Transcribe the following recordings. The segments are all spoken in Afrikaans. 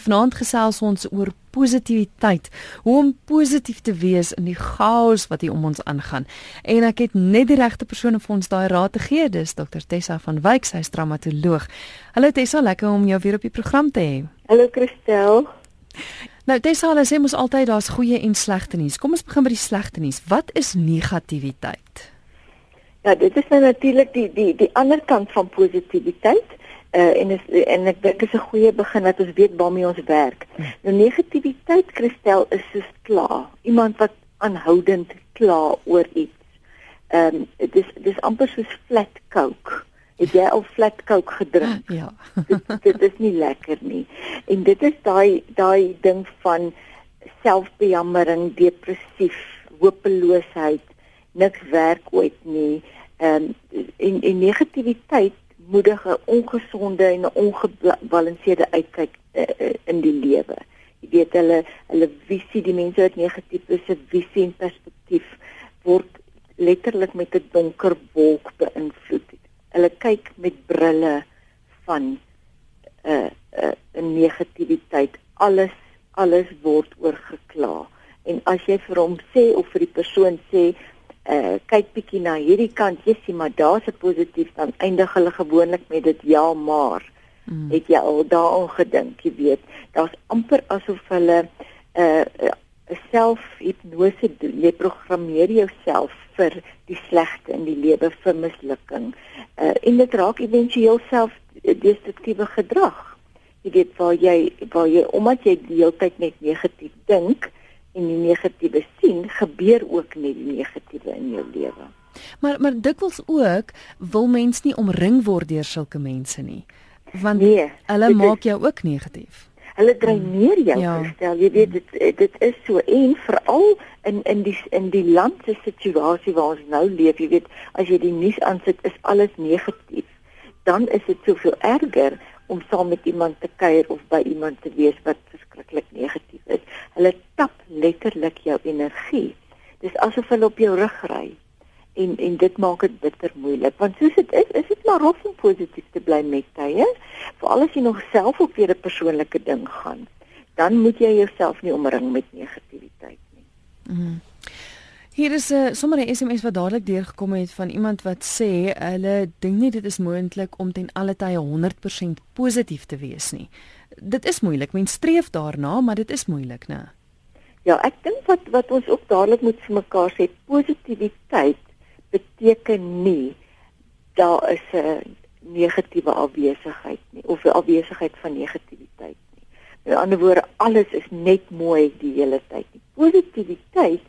Vanaand gesels ons oor positiwiteit, hoe om positief te wees in die chaos wat hier om ons aangaan. En ek het net die regte persoon om ons daai raad te gee, dis Dr Tessa van Wyk, sy is traumatoloog. Hallo Tessa, lekker om jou weer op die program te hê. Hallo Christel. Nou Tessa, hulle sê mos altyd daar's goeie en slegte nuus. Kom ons begin by die slegte nuus. Wat is negativiteit? Ja, dit is nou natuurlik die die die ander kant van positiwiteit. Uh, en is en ek dink is 'n goeie begin dat ons weet waarmee ons werk. Hmm. Nou negativiteit kristel is so klaar. Iemand wat aanhoudend kla oor iets. Ehm um, dit is dis amper soos flat coke. Het jy al flat coke gedrink? Ja. dit, dit is nie lekker nie. En dit is daai daai ding van selfbejammering, depressief, hopeloosheid, niks werk ooit nie. Ehm um, en en negativiteit moedige, ongesonde en ongebalanseerde uitkyk uh, in die lewe. Jy weet hulle hulle visie, die mense wat negatief is, se visie en perspektief word letterlik met 'n donker wolk beïnvloed. Hulle kyk met brille van 'n uh, 'n uh, negativiteit. Alles alles word oorgekla. En as jy vir hom sê of vir die persoon sê uh, kyk bietjie na hierdie kant, jy sien maar daar's 'n positief dan eindig hulle gewoonlik met dit ja maar. Mm. Het jy al daaraan gedink, jy weet, daar's amper asof hulle uh, uh, selfhipnose doen. Jy programmeer jouself vir die slegte in die lewe vir mislukking. Uh, en dit raak éventueel self destruktiewe gedrag. Jy weet waar jy waar jy omdat jy die hele tyd net negatief dink, en die negatiewe sien, gebeur ook net die negatiewe in jou lewe. Maar maar dikwels ook wil mens nie omring word deur sulke mense nie. Want nee, hulle maak jou ook negatief. Hulle dreineer jou, ja. stel jy weet dit dit is so en veral in in die in die land se situasie waar ons nou leef, jy weet as jy die nuus aansit is alles negatief. Dan is dit soveel erger om saam met iemand te kuier of by iemand te wees wat verskriklik negatief is. Hulle tap letterlik jou energie. Dis asof hulle op jou rug ry. En en dit maak dit bitter moeilik want soos dit is, is dit maar rof om positief te bly met tye. Veral as jy nog self op 'n persoonlike ding gaan, dan moet jy jouself nie omring met negativiteit nie. Mm. Hier is 'n uh, sommer 'n SMS wat dadelik deurgekom het van iemand wat sê hulle dink nie dit is moontlik om ten alle tye 100% positief te wees nie. Dit is moeilik. Mens streef daarna, maar dit is moeilik, né? Ja, ek dink wat wat ons ook dadelik moet vir mekaar sê, positiwiteit beteken nie daar is 'n negatiewe afwesigheid nie of 'n afwesigheid van negativiteit nie. Met ander woorde, alles is net mooi die hele tyd. Positiwiteit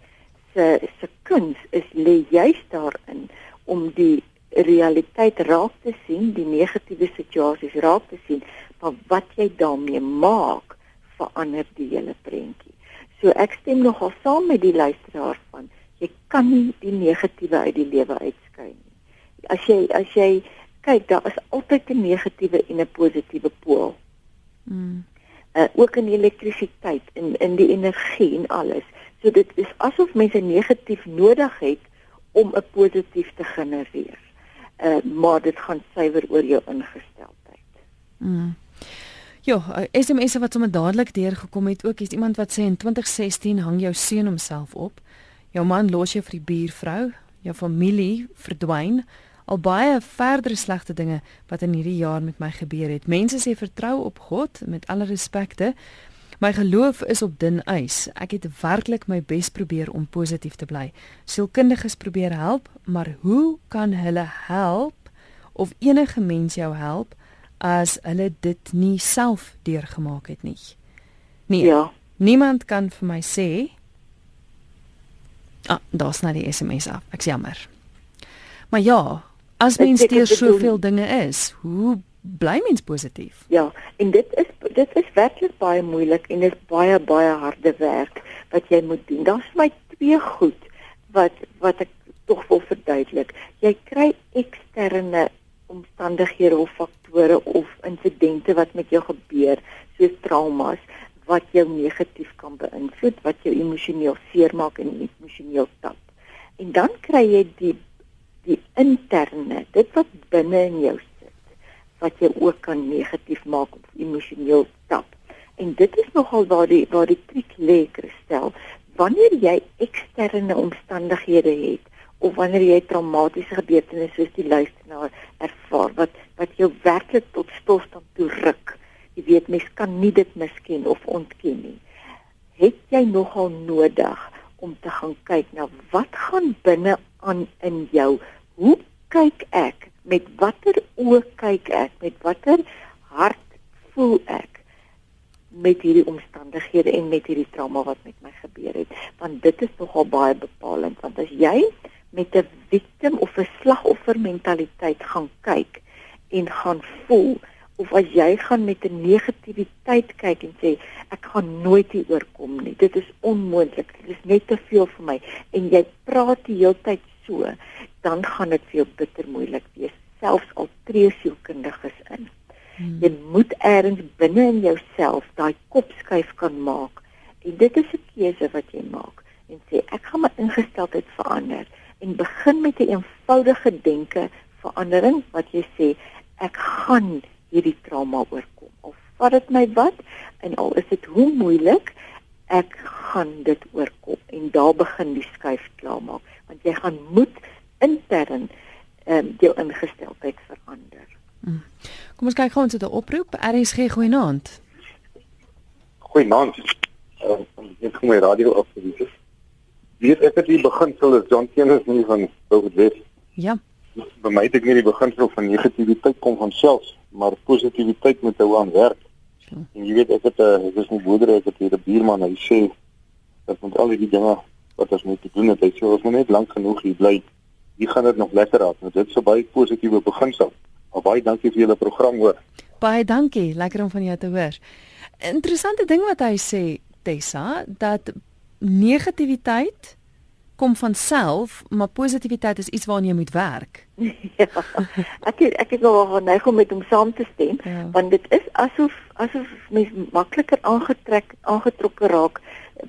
se se kuns is lê juist daarin om die realiteit raak te sien, die negatiewe situasies raak te sien, maar wat jy daarmee maak verander die hele prentjie. So ek stem nogal saam met die luisteraar van jy kan nie die negatiewe uit die lewe uitskei nie. As jy as jy kyk, daar is altyd 'n negatiewe en 'n positiewe pool. Mm. Uh, ook in elektrisiteit en in, in die energie en alles. So dit is asof mense negatief nodig het om 'n positief te genereer. Uh maar dit gaan suiwer oor jou ingesteldheid. Mm. Ja, SMS wat sommer dadelik deurgekom het ook is iemand wat sê in 2016 hang jou seun homself op. Jou man los jou vir die buurvrou, jou familie verdwyn. Al baie verdere slegte dinge wat in hierdie jaar met my gebeur het. Mense sê vertrou op God met alle respekte, My geloof is op dun ys. Ek het werklik my bes probeer om positief te bly. Sielkundiges probeer help, maar hoe kan hulle help of enige mens jou help as hulle dit nie self deurgemaak het nie? Nee. Ja. Niemand kan vir my sê Ah, daar's nou die SMS af. Ek's jammer. Maar ja, as mens deur soveel dinge is, hoe bly mens positief? Ja, en dit is dit is werklik baie moeilik en dit is baie baie harde werk wat jy moet doen. Daar's my twee goed wat wat ek tog wil verduidelik. Jy kry eksterne omstandighede of faktore of insidente wat met jou gebeur, soos traumas wat jou negatief kan beïnvloed, wat jou emosioneel seermaak en emosioneel tap. En dan kry jy die die interne, dit wat binne in jou wat jou ook kan negatief maak of emosioneel tap. En dit is nogal waar die waar die triek lê, Christel. Wanneer jy eksterne omstandighede het of wanneer jy traumatiese gebeurtenisse soos die luisteraar ervaar wat wat jou werklik tot stilstand toe ruk. Jy weet mens kan nie dit misken of ontken nie. Het jy nogal nodig om te gaan kyk na wat gaan binne aan in jou? Hoe kyk ek? Met watter oë kyk ek? Met watter hart voel ek met hierdie omstandighede en met hierdie trauma wat met my gebeur het? Want dit is nogal baie bepalend want as jy met 'n victim of 'n slagoffer mentaliteit gaan kyk en gaan voel of as jy gaan met 'n negativiteit kyk en sê ek gaan nooit hier oorkom nie. Dit is onmoontlik. Dit is net te veel vir my en jy praat die hele tyd so, dan gaan dit vir jou bitter moeilik wees, selfs al tree sielkundiges in. Hmm. Jy moet eers binne in jouself daai kop skuif kan maak. En dit is 'n keuse wat jy maak en sê ek gaan my ingesteldheid verander en begin met 'n eenvoudige denke verandering wat jy sê ek gaan hierdie trauma oorkom. Of vat dit my wat en al is dit hoe moeilik, ek gaan dit oorkom en daar begin die skuif klaarmaak want jy gaan moet intern ehm um, jou ingesteldheid verander. Hmm. Kom ons kyk gou ons het 'n oproep. RSG goeienaand. Goeienaand. Ehm uh, ek kom my radio af vir dit. Het ek die beginsel is John Kenneth nie van Boudewes? Ja. By my het ek nie die beginsel van negativiteit kom van self maar positiwiteit moet hou aan werk. En jy weet ek het 'n uh, ek is nie boerder ek het hier 'n buurman hy sê dat met al die dinge wat ons moet doen het hy sê ons moet net lank genoeg hier bly. Hier gaan dit nog lekker raak. Dit is so baie positiewe beginsel. Maar baie dankie vir julle program hoor. Baie dankie. Lekker om van jou te hoor. Interessante ding wat hy sê Tessa dat negativiteit kom van self, maar positiwiteit is iets waaraan jy moet werk. ja. Ek het, ek het nog geneig om met hom saam te stem, ja. want dit is asof asof mens makliker aangetrek aangetrokke raak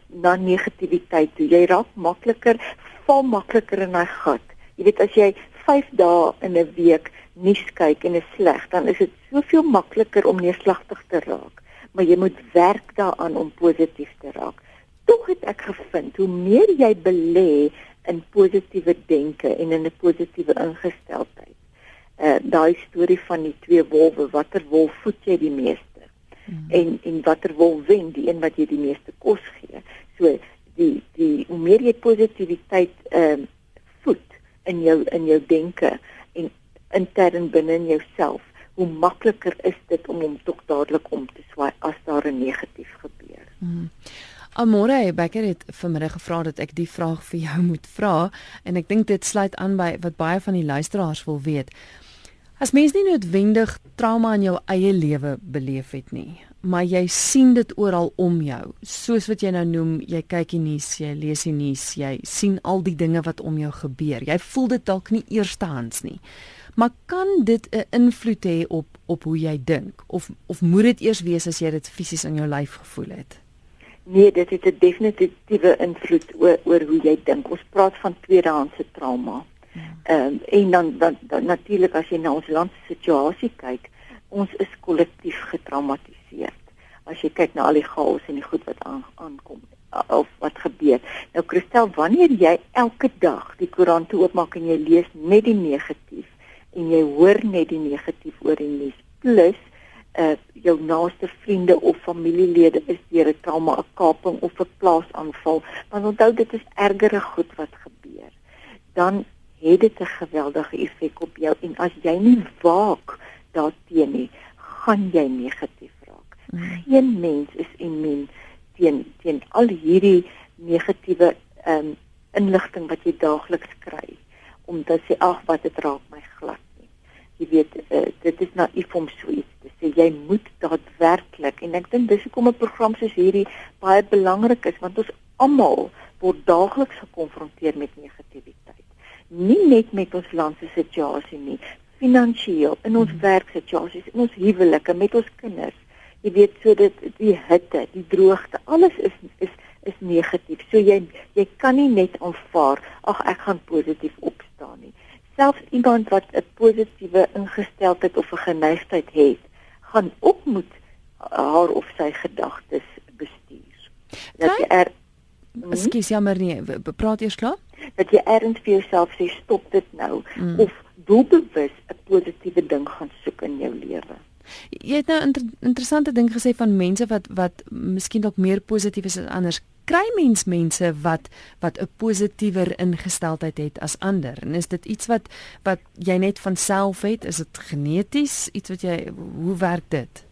na negativiteit toe. Jy raak makliker, val makliker in daai gat. Jy weet as jy 5 dae in 'n week nuus kyk en is sleg, dan is dit soveel makliker om neerslagtig te raak, maar jy moet werk daaraan om positief te raak tog het ek gevind hoe meer jy belê in positiewe denke en in 'n positiewe ingesteldheid. Uh daai storie van die twee wolwe, watter wolf voed jy die meeste? Hmm. En en watter wolf wen, die een wat jy die meeste kos gee. So die die hoe meer jy positiwiteit ehm uh, voed in jou in jou denke en intern binne in jouself, hoe makliker is dit om hom tog dadelik om te swaai as daar 'n negatief gebeur. Hmm. Amore Becker het vanmiddag gevra dat ek die vraag vir jou moet vra en ek dink dit sluit aan by wat baie van die luisteraars wil weet. As mens nie noodwendig trauma in jou eie lewe beleef het nie, maar jy sien dit oral om jou, soos wat jy nou noem, jy kyk die nuus, jy lees die nuus, jy sien al die dinge wat om jou gebeur. Jy voel dit dalk nie eerstehands nie. Maar kan dit 'n invloed hê op op hoe jy dink of of moet dit eers wees as jy dit fisies in jou lyf gevoel het? Nee, dit het 'n definitiewe invloed oor oor hoe jy dink. Ons praat van tweedehandse trauma. Ehm um, en dan dan, dan natuurlik as jy na ons land se situasie kyk, ons is kollektief getraumatiseer. As jy kyk na al die chaos en die goed wat aan, aankom of wat gebeur. Nou Christel, wanneer jy elke dag die koerant oopmaak en jy lees net die negatief en jy hoor net die negatief oor die nuus plus uh jou naaste vriende of familielede is deur 'n trauma, 'n kaping of 'n plaasaanval, want onthou dit is ergere goed wat gebeur. Dan het dit 'n geweldige effek op jou en as jy nie waak daarteenoor nie, gaan jy negatief raak. Mm. Geen mens is immuun teen teen al hierdie negatiewe ehm um, inligting wat jy daagliks kry om te sê ag wat dit raak my glad nie. Jy weet uh, dit is naïef om so iets sê jy moet daadwerklik en ek dink dis hoekom 'n program soos hierdie baie belangrik is want ons almal word daagliks gekonfronteer met negativiteit. Nie net met ons land se situasie nie, finansiëel, in ons hmm. werksituasies, in ons huwelike, met ons kinders. Jy weet so dit die hitte, die droogte, alles is is is negatief. So jy jy kan nie net aanvaar ag ek gaan positief opstaan nie. Selfs iemand wat 'n positiewe ingesteldheid of 'n geneigtheid het, gaan ook moet haar of sy gedagtes bestuur. Dat jy er mm. Ekskuus jammer nee, praat eers klaar. Dat jy erns vir jouself sê stop dit nou mm. of doelbewus 'n positiewe ding gaan soek in jou lewe. Jy het nou 'n inter interessante ding gesê van mense wat wat miskien dalk meer positief is as anders. Kry mens mense wat wat 'n positiewer ingesteldheid het as ander? En is dit iets wat wat jy net van self het? Is dit geneties? Iets wat jy hoe werk dit?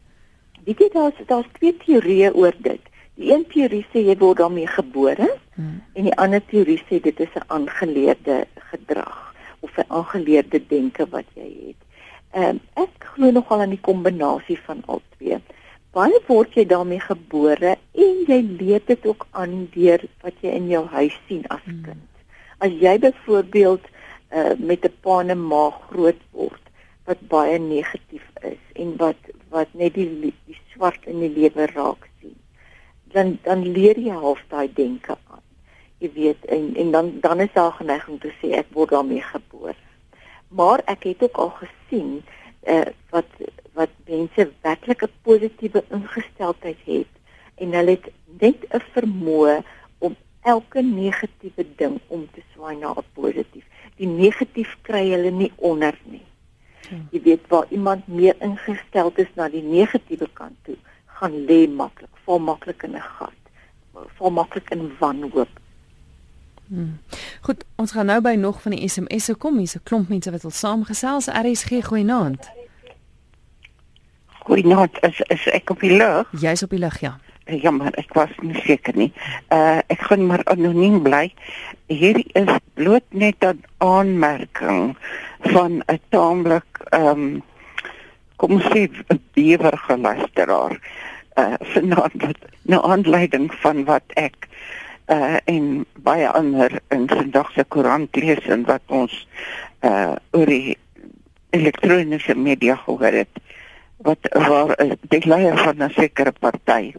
Weet jy daar's daar's twee teorieë oor dit. Die een teorie sê jy word daarmee gebore hmm. en die ander teorie sê dit is 'n aangeleerde gedrag of 'n aangeleerde denke wat jy het. Ehm um, ek glo nogal aan die kombinasie van al twee. Baie word jy daarmee gebore en jy leer dit ook aan deur wat jy in jou huis sien as hmm. kind. As jy byvoorbeeld uh, met 'n pa en 'n ma groot word wat baie negatief is en wat wat net die die swart in die lewe raak dan dan leer jy half daai denke aan. Jy weet en en dan dan is daar geneiging te sê ek word daarmee gebore maar ek het ook al gesien uh, wat wat mense werklik 'n positiewe ingesteldheid het en hulle het net 'n vermoë om elke negatiewe ding om te swaai na 'n positief. Die negatief kry hulle nie onder nie. Hmm. Jy weet waar iemand meer ingestel is na die negatiewe kant toe, gaan lê maklik, val maklik in 'n gat, val maklik in wanhoop. Hmm. Goed, ons gaan nou by nog van die SMS'e kom. Hier's 'n klomp mense wat wil saamgesels. RSG goeienaand. Goeienaand. Is is ek op die lug? Jy's op die lug, ja. Ja, maar ek was nie seker nie. Uh ek gaan maar anoniem bly. Hier is bloot net 'n aanmerking van 'n taamlik ehm um, kom ons sê 'n bewer luisteraar. Uh vanaand wat nou aanleiding van wat ek uh en baie ander in vandag se koerant lees en wat ons uh oor die elektroniese media gehoor het wat waar die leier van 'n sekere party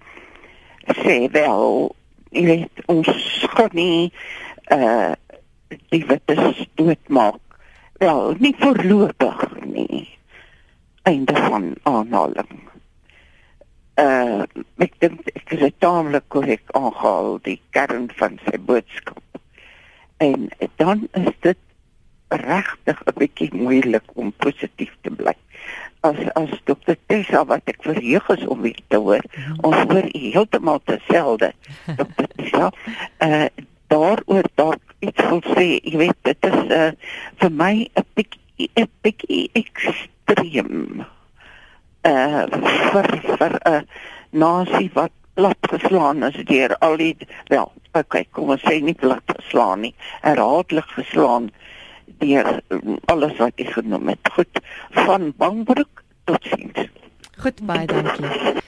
sê wel jy weet ons gaan nie uh die is doodmaak wel nie voorlopig nie. Einde van aanhaling uh ek dink ek is taamlik korrek aangehaal die kern van sy boodskap. En dan is dit regtig 'n bietjie moeilik om positief te bly. As as Dr. Tessa wat ek verheug is om weer te hoor, ons hoor heeltemal dieselfde. Dr. Tessa, uh daaroor dalk iets wil sê, jy weet dit is uh vir my 'n bietjie 'n bietjie ekstreem uh vir vir 'n uh, nasie wat plat geslaan is deur al die wel, okay, kom ons sê nie plat geslaan nie, herhaaldelik geslaan deur alles wat jy genoem het. Goed, van Bangbroek tot sins. Goed, baie dankie.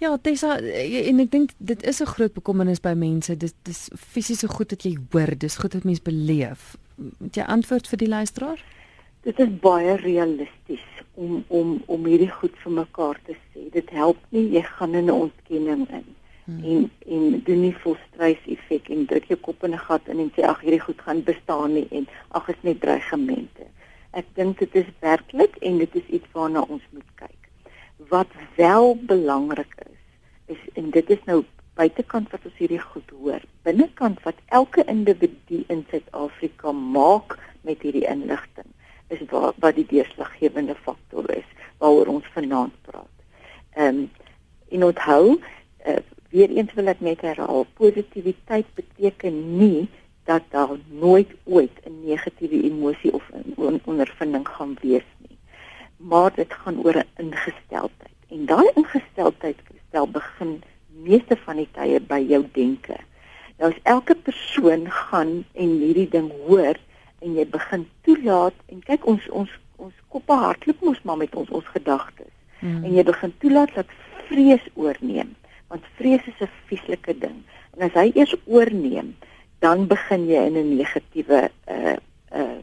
Ja, Tessa, en ek dink dit is 'n groot bekommernis by mense. Dit dis fisies so goed dat jy hoor, dis goed dat mense beleef. Het jy antwoord vir die luisteraar? Dit is baie realisties om om om hierdie goed vir mekaar te sê. Dit help nie jy gaan in 'n ontkenning in hmm. en en doen nie volstrys effek en druk jou kop in 'n gat in en sê ag hierdie goed gaan bestaan nie en ag is net dreigemente. Ek dink dit is werklik en dit is iets waarna ons moet kyk. Wat wel belangrik is, is en dit is nou buitekant wat ons hierdie goed hoor. Binnekant wat elke individu in Suid-Afrika maak met hierdie inligting is wat wat die deurslaggewende faktor is waaroor ons vanaand praat. Ehm um, en onthou, uh, weer eens wil ek net herhaal, positiwiteit beteken nie dat daar nooit ooit 'n negatiewe emosie of 'n ondervinding gaan wees nie. Maar dit gaan oor 'n ingesteldheid. En daai ingesteldheid stel begin meeste van die tye by jou denke. Nou as elke persoon gaan en hierdie ding hoor, en jy begin toelaat en kyk ons ons ons koppe hardloop mos maar met ons ons gedagtes. Hmm. en jy begin toelaat dat vrees oorneem want vrees is 'n vieslike ding. En as hy eers oorneem dan begin jy in 'n negatiewe uh uh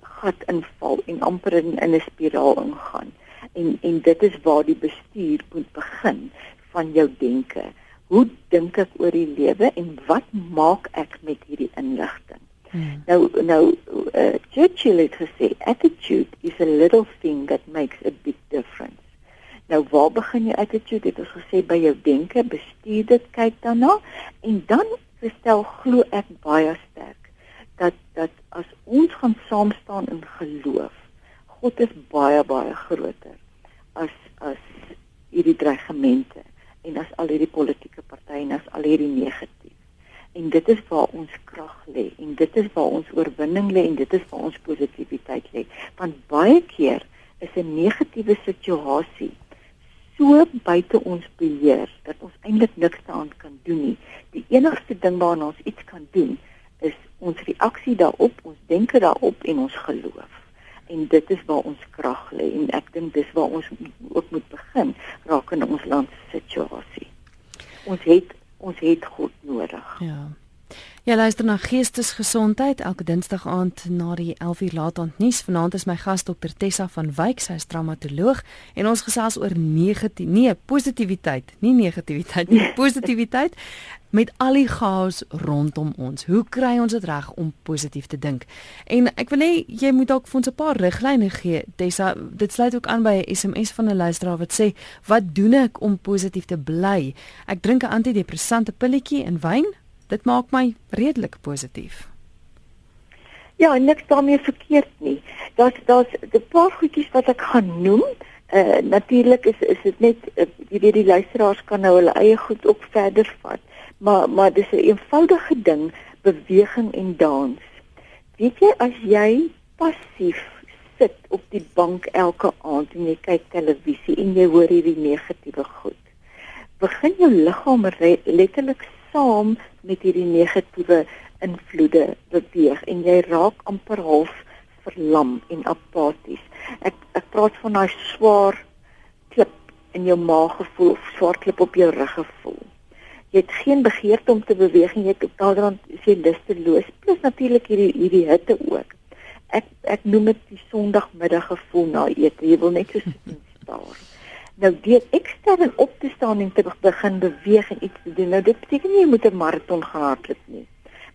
gat inval en amper in, in 'n spiraal ingaan. En en dit is waar die bestuur moet begin van jou denke hoe dink ek oor die lewe en wat maak ek met hierdie inligting Hmm. Nou nou uh, Churchill het gesê attitude is a little thing that makes a big difference. Nou waar begin jou attitude? Dit is gesê by jou denke, bestuur dit, kyk daarna en dan verstel glo ek baie sterk dat dat as ons gaan saam staan in geloof, God is baie baie groter as as hierdie dreigemente en as al hierdie politieke partye en as al hierdie negatief. En dit is waar ons lê en dit is waar ons oorwinning lê en dit is waar ons positiwiteit lê. Want baie keer is 'n negatiewe situasie so buite ons beheer dat ons eintlik niks daaraan kan doen nie. Die enigste ding waarna ons iets kan doen is ons reaksie daarop, ons denke daarop en ons geloof. En dit is waar ons krag lê en ek dink dis waar ons ook moet begin rakende ons land se situasie. Ons het ons het God nodig. Ja. Ja, luister na Geestesgesondheid elke Dinsdag aand na die 11uur laat aand nuus. Vanaand is my gas Dr Tessa van Wyk, sy is traumatoloog en ons gesels oor negatief, nee, positiwiteit, nie negativiteit nie, positiwiteit met al die chaos rondom ons. Hoe kry ons dit reg om positief te dink? En ek wil hê jy moet dalk vir ons 'n paar riglyne gee. Tessa, dit sluit ook aan by 'n SMS van 'n luisteraar wat sê, "Wat doen ek om positief te bly? Ek drink 'n antidepressante pilletjie en wyn." Dit maak my redelik positief. Ja, niks daarmee verkeerd nie. Daar's daar's 'n paar goedjies wat ek gaan noem. Uh natuurlik is is dit net uh, jy weet die luisteraars kan nou hulle eie goed ook verder vat. Maar maar dis 'n eenvoudige ding, beweging en dans. Weet jy as jy passief sit op die bank elke aand en jy kyk televisie en jy hoor hierdie negatiewe goed, begin jou liggaam letterlik saam met hierdie negatiewe invloede beweeg en jy raak amper half verlam en apaties. Ek ek praat van daai swaar klip in jou maag gevoel of swaar klip op jou rug gevoel. Jy het geen begeerte om te beweeg en jy het daardan sê lusteloos plus natuurlik hierdie hierdie hitte ook. Ek ek noem dit die Sondagmiddag gevoel na ete. Jy wil net so sit en staar. Nou deur ekstern op te staan en te begin beweeg en iets te doen. Nou dit beteken nie jy moet 'n maraton gehardloop nie.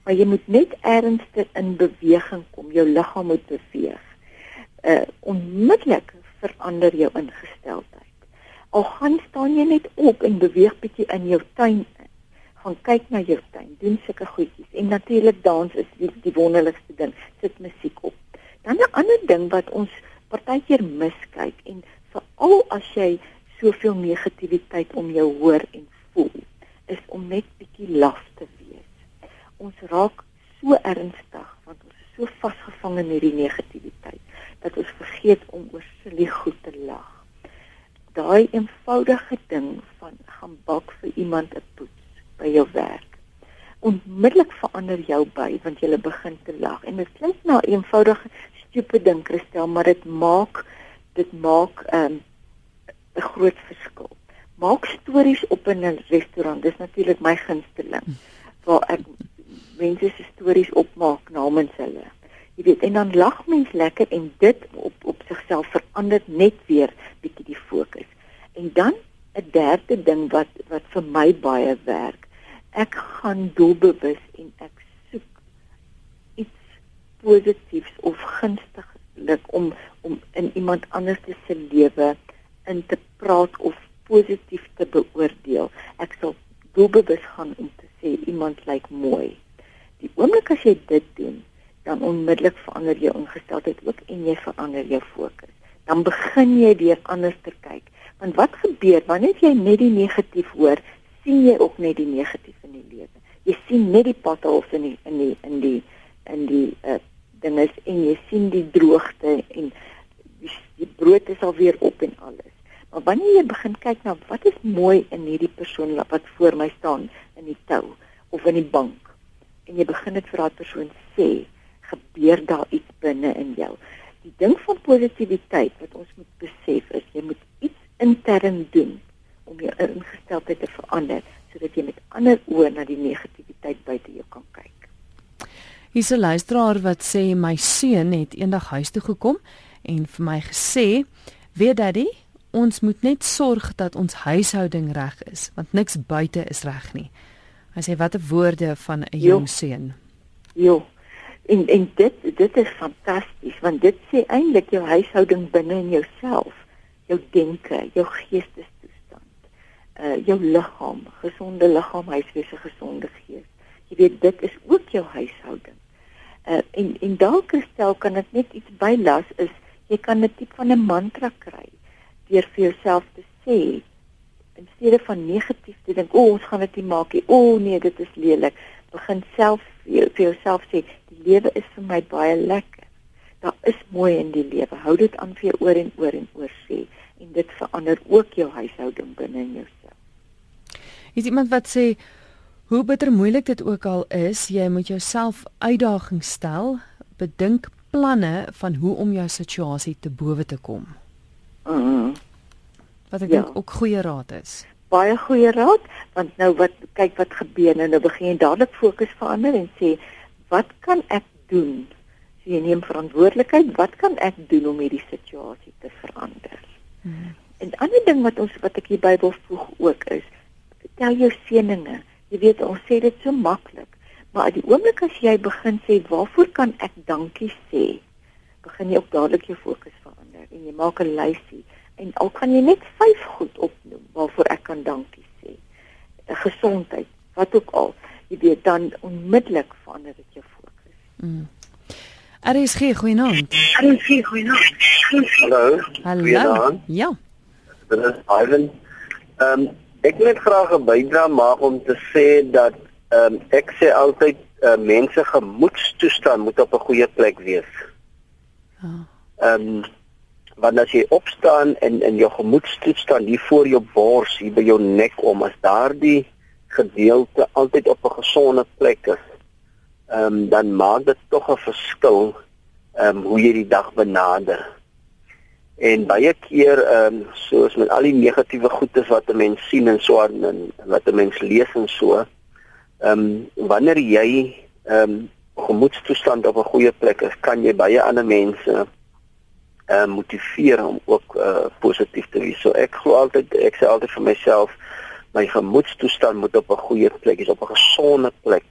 Maar jy moet net ernstig in beweging kom. Jou liggaam moet beweeg. Uh onmiddellik verander jou ingesteldheid. Al gaan staan jy net op en beweeg bietjie in jou tuin gaan kyk na jou tuin, doen sulke goedjies. En natuurlik dans is die, die wonderlikste ding. Sit musiek op. Dan 'n ander ding wat ons partykeer miskyk en veral as jy soveel negativiteit om jou hoor en voel, is om net bietjie laf te wees. Ons raak so ernstig want ons is so vasgevang in hierdie negativiteit dat ons vergeet om oor silly goed te lag. Daai eenvoudige ding van gaan bak vir iemand 'n poets by jou werk. Onmiddellik verander jou by want jy begin te lag en dit klink na 'n eenvoudige stupid ding Christel, maar dit maak dit maak 'n um, groot verskil. Maak stories op in 'n restaurant. Dis natuurlik my gunsteling waar ek mense se stories opmaak namens hulle. Jy weet, en dan lag mens lekker en dit op op sigself verander net weer bietjie die fokus. En dan 'n derde ding wat wat vir my baie werk. Ek gaan doelbewus en ek soek iets positiefs of gunstig moontlik om om in iemand anders se lewe in te praat of positief te beoordeel. Ek sal doelbewus gaan om te sê iemand lyk mooi. Die oomblik as jy dit doen, dan onmiddellik verander jou ingesteldheid ook en jy verander jou fokus. Dan begin jy weer anders te kyk. Want wat gebeur wanneer jy net die negatief hoor, sien jy ook net die negatief in die lewe. Jy sien net die potholes in die in die in die in die uh, ding is en jy sien die droogte en die, die brood is al weer op en alles. Maar wanneer jy begin kyk na wat is mooi in hierdie persoon wat voor my staan in die tou of in die bank en jy begin dit vir daai persoon sê, gebeur daar iets binne in jou. Die ding van positiwiteit wat ons moet besef is jy moet iets intern doen om jou ingesteldheid te verander sodat jy met ander oë na die negativiteit buite jou kan kyk. Hier's 'n luisteraar wat sê my seun het eendag huis toe gekom en vir my gesê: "Weet daddy, ons moet net sorg dat ons huishouding reg is, want niks buite is reg nie." Hy sê watter woorde van 'n jong seun. Jo. En en dit dit is fantasties want dit sê eintlik jou huishouding binne in jouself. jou denke, jou geestestoestand, uh jou liggaam, gesonde liggaam, huiswese gesonde gees. Jy weet dit is ook jou huishouding. Uh en en dalk gestel kan dit net iets bylas is jy kan 'n tipe van 'n mantra kry deur vir jouself te sê in steede van negatief te dink, "O, oh, ons gaan dit nie maak nie. O, oh, nee, dit is lelik." Begin self vir jouself sê, "Die lewe is vir my baie lekker. Daar is mooi in die lewe. Hou dit aan vir jou oor en oor en oor sê en dit verander ook jou huishouding binne in jouself." Is iemand wat sê Hoe bitter moeilik dit ook al is, jy moet jouself uitdagings stel, bedink planne van hoe om jou situasie te bowe te kom. Mm. Wat ek ja. dink ook goeie raad is. Baie goeie raad, want nou wat kyk wat gebeur nou, nou begin jy dadelik fokus verander en sê wat kan ek doen? So jy neem verantwoordelikheid, wat kan ek doen om hierdie situasie te verander? Mm. En 'n ander ding wat ons wat ek hier Bybel voeg ook is, tel jou seëninge. Jy weet ons sê dit so maklik, maar die oomblik as jy begin sê waarvoor kan ek dankie sê, begin jy ook dadelik jou fokus verander en jy maak 'n lysie en al kan jy net 5 goed opnoem waarvoor ek kan dankie sê. Gesondheid, wat ook al, jy weet dan onmiddellik verander dit jou fokus. Mm. RSG goeienaand. RSG goeienaand. Hallo. Hallo. Ja. Dit is Ivan. Ehm um, Ek wil net graag 'n bydrae maak om te sê dat ehm um, ek sê altyd uh, mense gemoedstoestand moet op 'n goeie plek wees. Ah. Ehm um, wanneer as jy opstaan en in jou gemoedstoestand hier voor jou bors, hier by jou nek om as daardie gedeelte altyd op 'n gesonde plek is, ehm um, dan maak dit tog 'n verskil ehm um, hoe jy die dag benader. En baie keer ehm um, soos met al die negatiewe goedes wat 'n mens sien en so en wat 'n mens lees en so, ehm um, wanneer jy ehm um, gemoedstoestand op 'n goeie plek is, kan jy baie ander mense ehm uh, motiveer om ook uh, positief te wees. So ek glo altyd ek sê altyd vir myself my gemoedstoestand moet op 'n goeie plek is, op 'n gesonde plek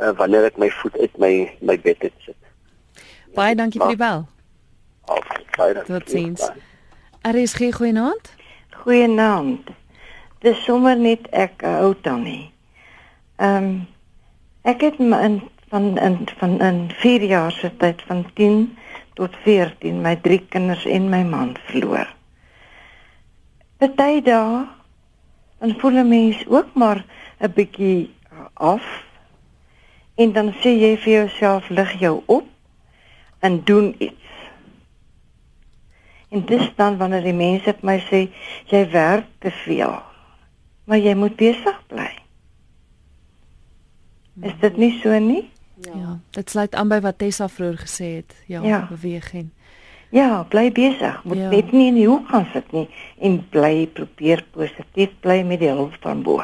uh, wanneer ek my voet uit my my bed het sit. Baie dankie vir die bel. Tot sins. Er is geen goeienaand. Goeienaand. Dis sommer net ek hou dan nie. Ehm um, ek het in van in van in 4 jaar se tyd van 10 tot 14 my drie kinders en my man verloor. Party dae dan voel 'n mens ook maar 'n bietjie af en dan sê jy vir jouself lig jou op en doen iets En dis dan wanneer die mense vir my sê jy werk te veel. Maar jy moet besig bly. Is dit nie so nie? Ja, ja dit sluit aan by wat Tessa vroeër gesê het. Ja, ja. beweging. Ja, bly besig. Moet ja. net nie in die hoek gaan sit nie en bly probeer positief bly met die hulp van bo.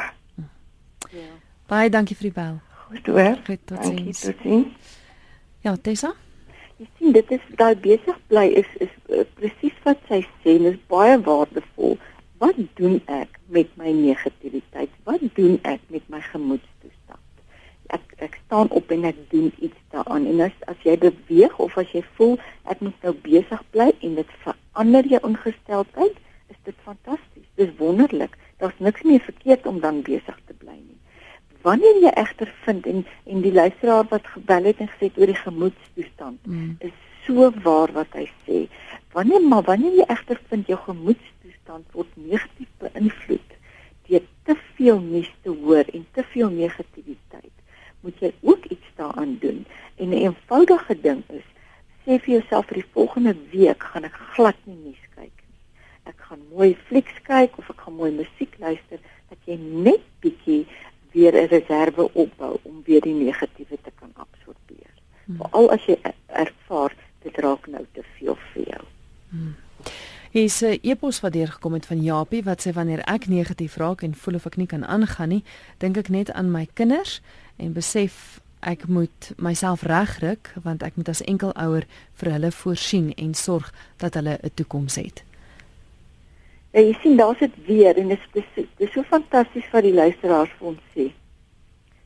Ja. Baie dankie vir die bel. Goed hoor. Goed, tot sins. Ja, Tessa? Jy sien dit is daai besig bly is is uh, presies wat sy sê en is baie waardevol. Wat doen ek met my negativiteit? Wat doen ek met my gemoedstoestand? Ek ek staan op en ek doen iets daaraan. En as as jy beweeg of as jy voel ek moet nou besig bly en dit verander jou ingesteldheid, is dit fantasties. Dis wonderlik. Daar's niks meer verkeerd om dan besig te bly nie. Wanneer jy egter vind en en die luisteraar wat gebel het en gesê oor die gemoedstoestand mm. is so waar wat hy sê. Wanneer maar wanneer jy egter vind jou gemoedstoestand word negatief beïnvloed deur te veel nuus te hoor en te veel negativiteit, moet jy ook iets daaraan doen. En 'n eenvoudige ding is sê vir jouself vir die volgende week gaan ek glad nie nuus kyk nie. Ek gaan mooi flieks kyk of ek gaan mooi musiek luister dat jy net bietjie weer 'n reserve opbou om weer die negatiewe te kan absorbeer. Hmm. Veral as jy ervaar dit raak nou te veel vir jou. Hmm. Hier is 'n e-pos wat deurgekom het van Japie wat sê wanneer ek negatief raak en voel of ek nie kan aangaan nie, dink ek net aan my kinders en besef ek moet myself regryk want ek moet as enkelouer vir hulle voorsien en sorg dat hulle 'n toekoms het. Ja, jy sien daar's dit weer en dit is dit is so fantasties wat die luisteraars vir ons sê.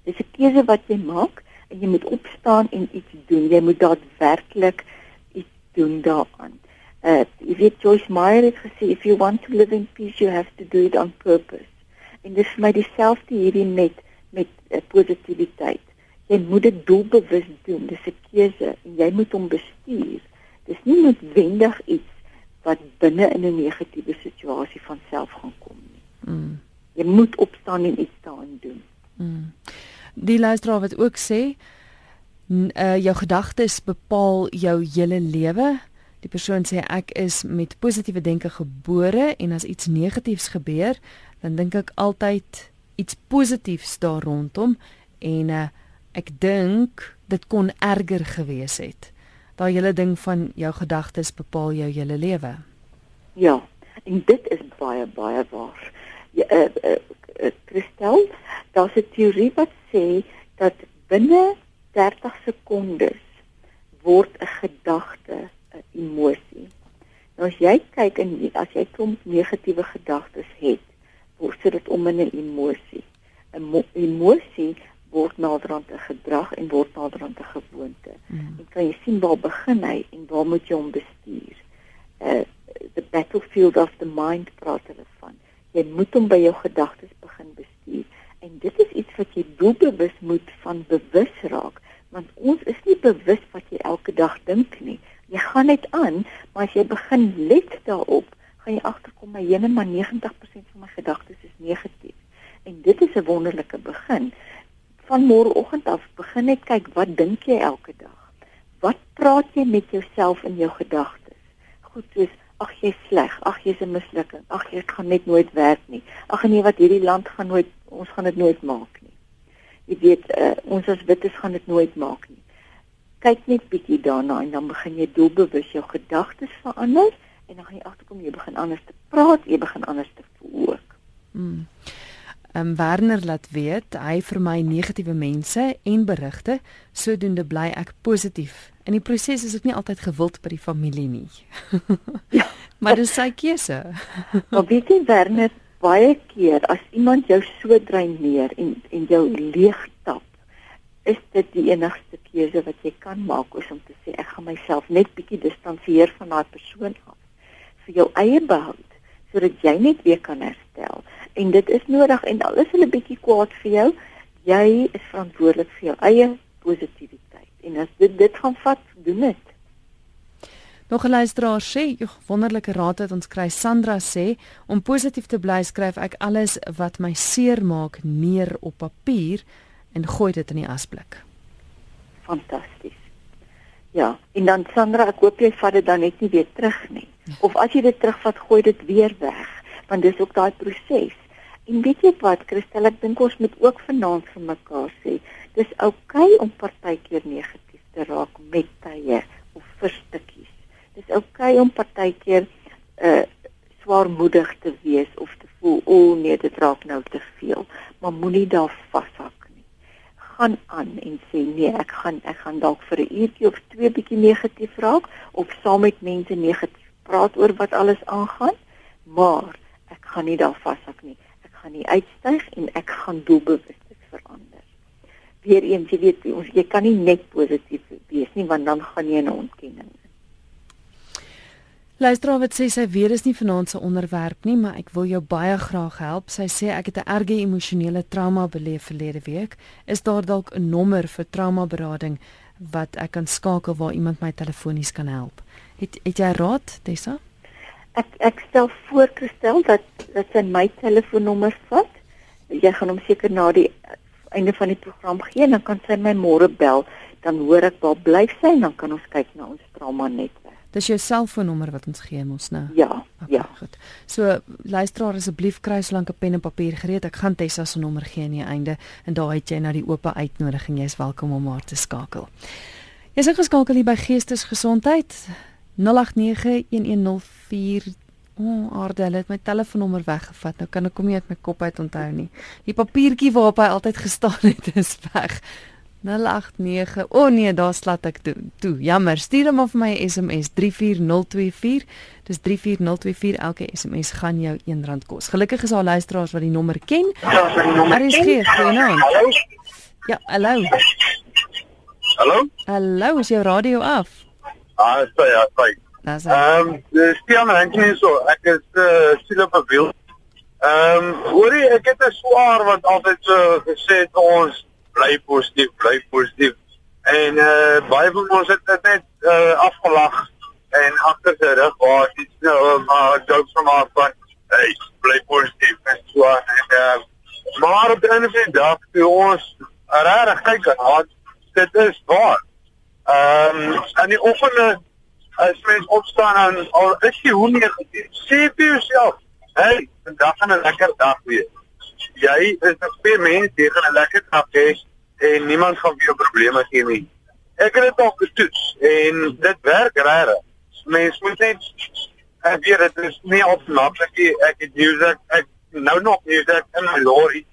Dis 'n keuse wat jy maak en jy moet opstaan en iets doen. Jy moet daadwerklik iets doen daaraan. Uh jy weet Joyce Meyer het gesê if you want to live in peace you have to do it on purpose. En dis vir my dieselfde hierdie met met uh, positiwiteit. Jy moet dit doelbewus doen. Dis 'n keuse en jy moet hom bestuur. Dis nie noodwendig iets wat binne in 'n negatiewe situasie van self gaan kom nie. Mm. Jy moet opstaan en iets daarin doen. Mm. Die luisteraar wat ook sê, uh, jou gedagtes bepaal jou hele lewe. Die persoon sê ek is met positiewe denke gebore en as iets negatiefs gebeur, dan dink ek altyd iets positiefs daar rondom en uh, ek dink dit kon erger gewees het. Daai hele ding van jou gedagtes bepaal jou hele lewe. Ja, en dit is baie baie waar. Ja, uh, uh, uh, Christel, daar's 'n teorie wat sê dat binne 30 sekondes word 'n gedagte 'n emosie. Nou as jy kyk en as jy klomp negatiewe gedagtes het, word dit om in 'n emosie. 'n Emosie word naderhand 'n gedrag en word naderhand 'n gewoonte. Mm. En kan jy sien waar begin hy en waar moet jy hom bestuur? Uh the battlefield of the mind praat hulle van. Jy moet hom by jou gedagtes begin bestuur en dit is iets wat jy doelbewus moet van bewus raak want ons is nie bewus wat jy elke dag dink nie. Jy gaan net aan, maar as jy begin let daarop, gaan jy agterkom my hele maar 90% van my gedagtes is negatief. En dit is 'n wonderlike begin. Van môreoggend af begin net kyk wat dink jy elke dag? Wat praat jy met jouself in jou gedagtes? Goed soos ag jy's sleg, ag jy's 'n mislukking, ag jy gaan net nooit werk nie. Ag nee, wat hierdie land gaan nooit ons gaan dit nooit maak nie jy weet uh, ons as wites gaan dit nooit maak nie. Kyk net bietjie daarna en dan begin jy doelbewus jou gedagtes verander en dan gaan jy agterkom jy begin anders te praat, jy begin anders te voel ook. Mm. Um, Werner laat weet hy vermy negatiewe mense en berigte sodoende bly ek positief. In die proses is dit nie altyd gewild by die familie nie. ja, maar dis sy keuse. maar weet jy Werner, baie keer as iemand jou so dreineer en en jou leeg tap, is dit die enigste keuse wat jy kan maak om te sê ek gaan myself net bietjie distansieer van daai persoon af vir jou eie behoud sodat jy net weer kan herstel. En dit is nodig en al is hulle bietjie kwaad vir jou, jy is verantwoordelik vir jou eie positiwiteit. En as dit dit gaan vat, doen dit. Nog 'n luisteraar sê, "Jog, wonderlike raad wat ons kry. Sandra sê, om positief te bly, skryf ek alles wat my seer maak neer op papier en gooi dit in die asblik." Fantasties. Ja, en dan Sandra, ek hoop jy vat dit dan net nie weer terug nie. Of as jy dit terugvat, gooi dit weer weg, want dis ook daai proses. En weet jy wat, Christel, ek dink ons moet ook vanaand vir mekaar sê, dis oukei okay om partykeer negatief te raak met tye of vir stukkies dis oukei okay om partykeer uh swaarmoedig te wees of te voel o oh, nee dit raak nou te veel maar moenie daar nie gaan aan en sê nee ek gaan ek gaan dalk vir 'n uurtjie of twee bietjie negatief raak of saam met mense negatief praat oor wat alles aangaan maar ek gaan nie daar vashak nie. Ek gaan nie uitstyg en ek gaan doelbewus dit verander. Weer eens jy weet ons jy kan nie net positief wees nie want dan gaan jy in 'n ontkenning Luisteraar wat sê sy weet is nie vanaand se onderwerp nie, maar ek wil jou baie graag help. Sy sê ek het 'n erge emosionele trauma beleef verlede week. Is daar dalk 'n nommer vir traumaberading wat ek kan skakel waar iemand my telefonies kan help? Het het jy raad, Tessa? Ek ek stel voor gestel dat dat sy my telefoonnommer vat. Jy gaan hom seker na die einde van die program gee en dan kan sy my môre bel. Dan hoor ek waar bly sy en dan kan ons kyk na ons trauma net. Dis jou selfoonnommer wat ons gee mos nou. Ja, okay, ja. Goed. So luisteraar asseblief kry so lank 'n pen en papier gereed. Ek gaan Tessa se nommer gee aan die einde en daar het jy nou die oop uitnodiging. Jy's welkom om haar te skakel. Jy's geskakel hier by Geestesgesondheid 08911045 O, oh, Ardelle het my telefoonnommer weggevat. Nou kan ek hom nie uit my kop uit onthou nie. Die papiertjie waarop hy altyd gestaan het is weg. 089. O oh nee, daar slat ek toe. toe. Jammer. Stuur hom of my SMS 34024. Dis 34024. Elke SMS gaan jou R1 kos. Gelukkig is daar luisteraars wat die nommer ken. Daar is geen genoem. Ja, hallo. Hallo? Hallo, is jou radio af? Ah, sorry, ja, sorry. Dis Ehm, um, dis Stian Rankin so. Ek is uh 'n wiel. Ehm, um, hoorie, ek het 'n swaar wat altyd so gesê het ons bly positief, bly positief. En uh baie van ons het dit net uh afgelag en agter sy rug waar dit nou maar jokes van haar van hey, bly positief en so en uh maar op die einde van die dag toe ons regtig kyk aan dit is waar. Ehm um, in die oggende as mens opstaan en al is jy hoe negatief, sê vir jouself, hey, vandag gaan 'n lekker dag wees. Jy is 'n baie mens, jy gaan 'n lekker dag hê en niemand gaan vir jou probleme gee nie. Ek het dit al getoets en dit werk regtig. Mens moet net ek weet dit is nie opmaklik nie. Ek het musiek, ek nou nog musiek in my lorry.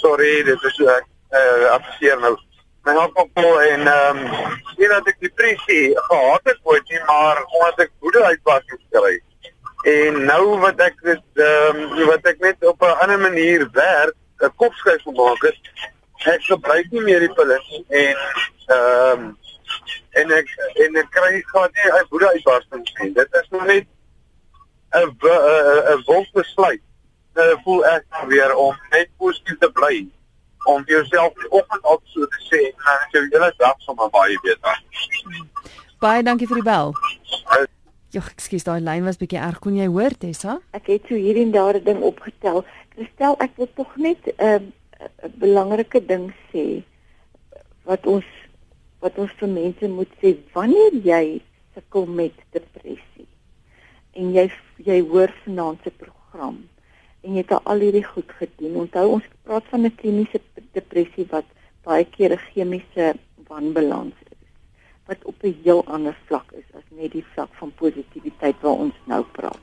Sorry, dit is ek uh, afseer nou my alkohol en ehm um, sien dat ek depressie gehad het ooit nie maar omdat ek woede uitwas gekry. En nou wat ek dit ehm um, wat ek net op 'n ander manier werk, 'n kopskuif gemaak het, ek gebruik nie meer die pille en ehm um, en ek en ek kry gaan nie 'n woede uitbarsting nie. Dit is nog net 'n 'n 'n wolkbesluit. Ek voel ek weer om net positief te bly om jouself die oggend op so te sê en dan jou hele dag sommer baie beter. Baie dankie vir die bel. Ja, ekskuus, daai lyn was bietjie erg. Kon jy hoor, Tessa? Ek het so hier en daar 'n ding opgetel. Kristel, ek wil tog net 'n uh, 'n belangrike ding sê wat ons wat ons vir mense moet sê wanneer jy sukkel met depressie en jy jy hoor vanaand se program en jy het al hierdie goed gedoen. Onthou ons praat van 'n kliniese depressie wat baie keer 'n chemiese wanbalans is wat op 'n heel ander vlak is net die vlak van positiwiteit waar ons nou praat.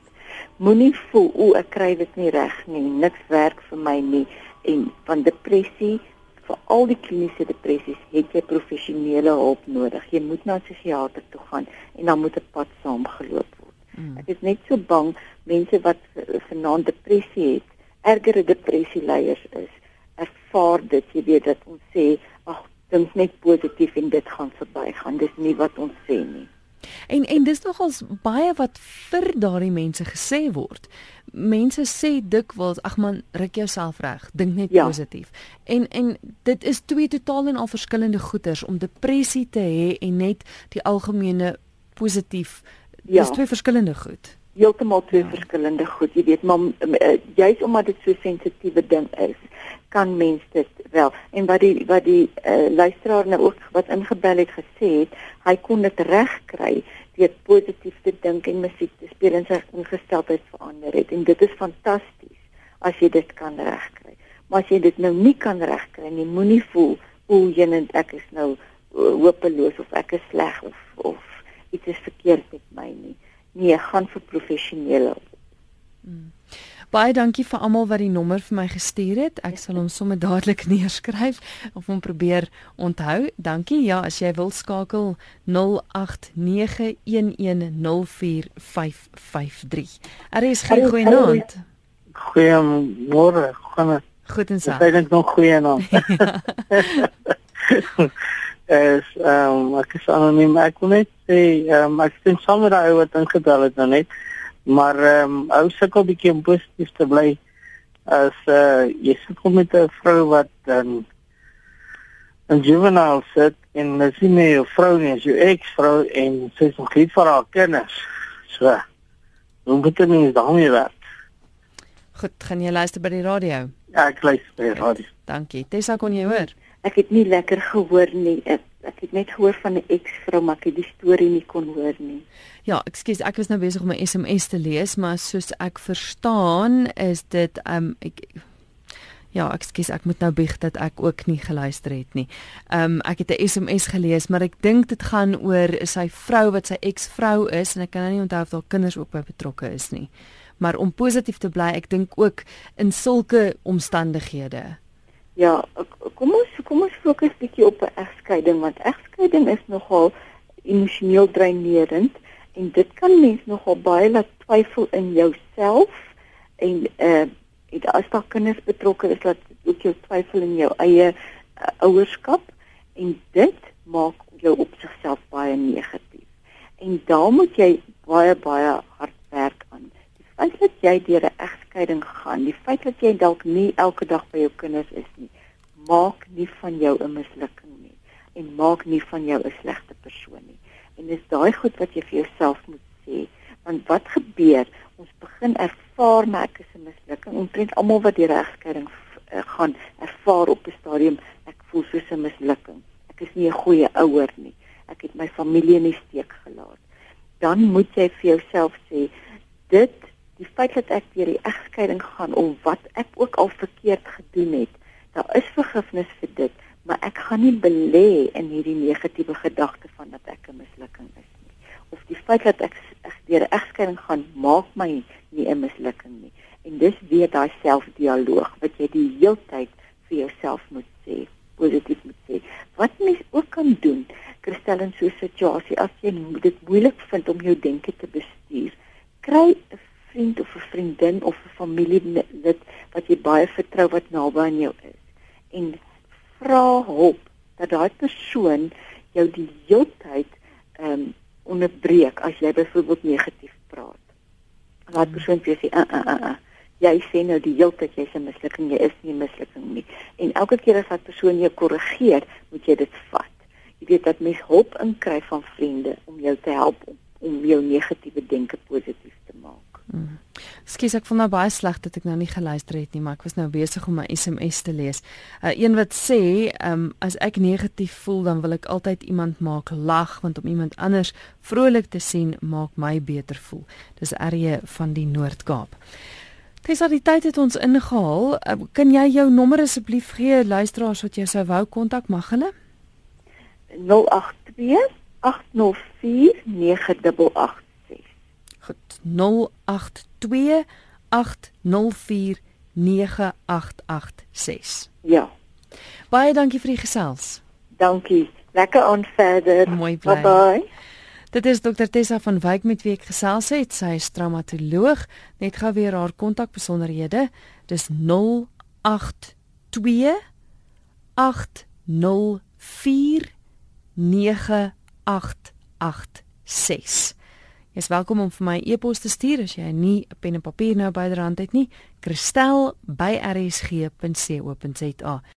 Moenie voel o, ek kry dit nie reg nie, niks werk vir my nie en van depressie vir al die kliniese depressies het jy professionele hulp nodig. Jy moet na 'n psigiatër toe gaan en dan moet 'n pad saamgeloop word. Mm. Ek is net so bang mense wat vanaand depressie het, ergere depressie leiers is, ervaar dit, jy weet dat ons sê, ag, dink net positief en dit gaan verbygaan. Dis nie wat ons sê nie. En en dis nogals baie wat vir daardie mense gesê word. Mense sê dikwels, ag man, ruk jouself reg, dink net ja. positief. En en dit is twee totaal en al verskillende goeters om depressie te hê en net die algemene positief. Ja. Dis twee verskillende goed. Heeltemal twee ja. verskillende goed, jy weet, maar uh, juist omdat dit so sensitiewe ding is, kan mens dit wel. En wat die wat die uh, luisteraar nou ook wat ingebel het gesê het, hy kon dit regkry deur positief te dink en musiek te speel en sy ingesteldheid verander het. En dit is fantasties as jy dit kan regkry. Maar as jy dit nou nie kan regkry nie, moenie voel o, jy net ek is nou uh, hopeloos of ek is sleg of of iets is verkeerd met my nie. Nee, gaan vir professionele. Hmm. Baie dankie vir almal wat die nommer vir my gestuur het. Ek sal hom sommer dadelik neerskryf of hom probeer onthou. Dankie. Ja, as jy wil skakel 0891104553. Er is geen goeie naam. Goeiemôre. Gaan Goed en saam. Ek dink nog goeie naam. es ehm um, ek is anoniem. Ek wil net sê ehm um, ek sien sommer daai wat ingebel het nou net. Maar ehm um, ou sukkel bietjie om positief te bly as uh jy sukkel met 'n vrou wat dan um, 'n juvenile sit en sien nie jou vrou nie, jou ex-vrou en sy is nog lief vir haar kinders. So. Hoe moet dit mens daarmee werk? Goed, gaan jy luister by die radio? Ja, ek luister by die radio. Dankie. Tessa kon jy hoor? Ek het nie lekker gehoor nie. Ek ek het net gehoor van 'n ex-vrou, maar ek het die storie nie kon hoor nie. Ja, ekskuus, ek was nou besig om 'n SMS te lees, maar soos ek verstaan, is dit um ek Ja, ekskuus, ek moet nou bieg dat ek ook nie geluister het nie. Um ek het 'n SMS gelees, maar ek dink dit gaan oor sy vrou wat sy eksvrou is en ek kan nou nie onthou of daar kinders ook by betrokke is nie. Maar om positief te bly, ek dink ook in sulke omstandighede. Ja, kom ons kom ons fokus bietjie op 'n egskeiding want egskeiding is nogal emosioneel dreinerend en dit kan mens nogal baie laat twyfel in jouself en uh en as daar kinders betrokke is laat ook jou twyfel in jou eie uh, ouerskap en dit maak jou op sigself baie negatief. En daar moet jy baie baie hard feit dat jy deur 'n egskeiding gaan, die feit dat jy dalk nie elke dag by jou kinders is nie, maak nie van jou 'n mislukking nie en maak nie van jou 'n slegte persoon nie. En dis daai goed wat jy vir jouself moet sê, want wat gebeur? Ons begin ervaar maar ek is 'n mislukking. Omtrent almal wat deur egskeiding uh, gaan, ervaar op 'n stadium ek voel soos 'n mislukking. Ek is nie 'n goeie ouer nie. Ek het my familie in die steek gelaat. Dan moet jy vir jouself dit feit dat ek deur die egskeiding gaan of wat ek ook al verkeerd gedoen het, daar is vergifnis vir dit, maar ek gaan nie belê in hierdie negatiewe gedagte van dat ek 'n mislukking is nie. Of die feit dat ek, ek deur 'n egskeiding gaan maak my nie 'n mislukking nie. En dis weer daai selfdialoog wat jy die heeltyd vir jouself moet sê, positief moet sê. Wat mens ook kan doen, Christel in so 'n situasie as jy dit moeilik vind om jou denke te bestuur, kry 'n vriend of 'n vriendin of 'n familielid wat jy baie vertrou wat naby aan jou is en vra hulp dat daai persoon jou die heeltyd ehm um, onderbreek as jy byvoorbeeld negatief praat. Daai persoon sê uh uh uh, uh jy sê nou die heeltyd jy's 'n mislukking, jy is nie 'n mislukking nie. En elke keer as daai persoon jou korrigeer, moet jy dit vat. Jy weet dat mens hulp inkry van vriende om jou te help om, om jou negatiewe denke positief. Skus ek voel nou baie sleg dat ek nou nie geluister het nie, maar ek was nou besig om my SMS te lees. Uh, een wat sê, um, as ek negatief voel, dan wil ek altyd iemand maak lag want om iemand anders vrolik te sien maak my beter voel. Dis Arrie van die Noord-Kaap. Tesa die tyd het ons ingehaal. Uh, kan jy jou nommer asseblief gee luisteraars wat jy sou wou kontak mag hulle? 082 804 988 Goed. 082 804 9886. Ja. Baie dankie vir die gesels. Dankie. Lekker aan verder. Mooi bly. Bye bye. Dit is dokter Tessa van Wyk met wie ek gesels het. Sy is traumatoloog. Net gou weer haar kontakbesonderhede. Dis 082 804 9886. Jy is welkom om vir my e-pos te stuur as jy nie 'n pen en papier nou byderhand het nie. Kristel by rsg.co.za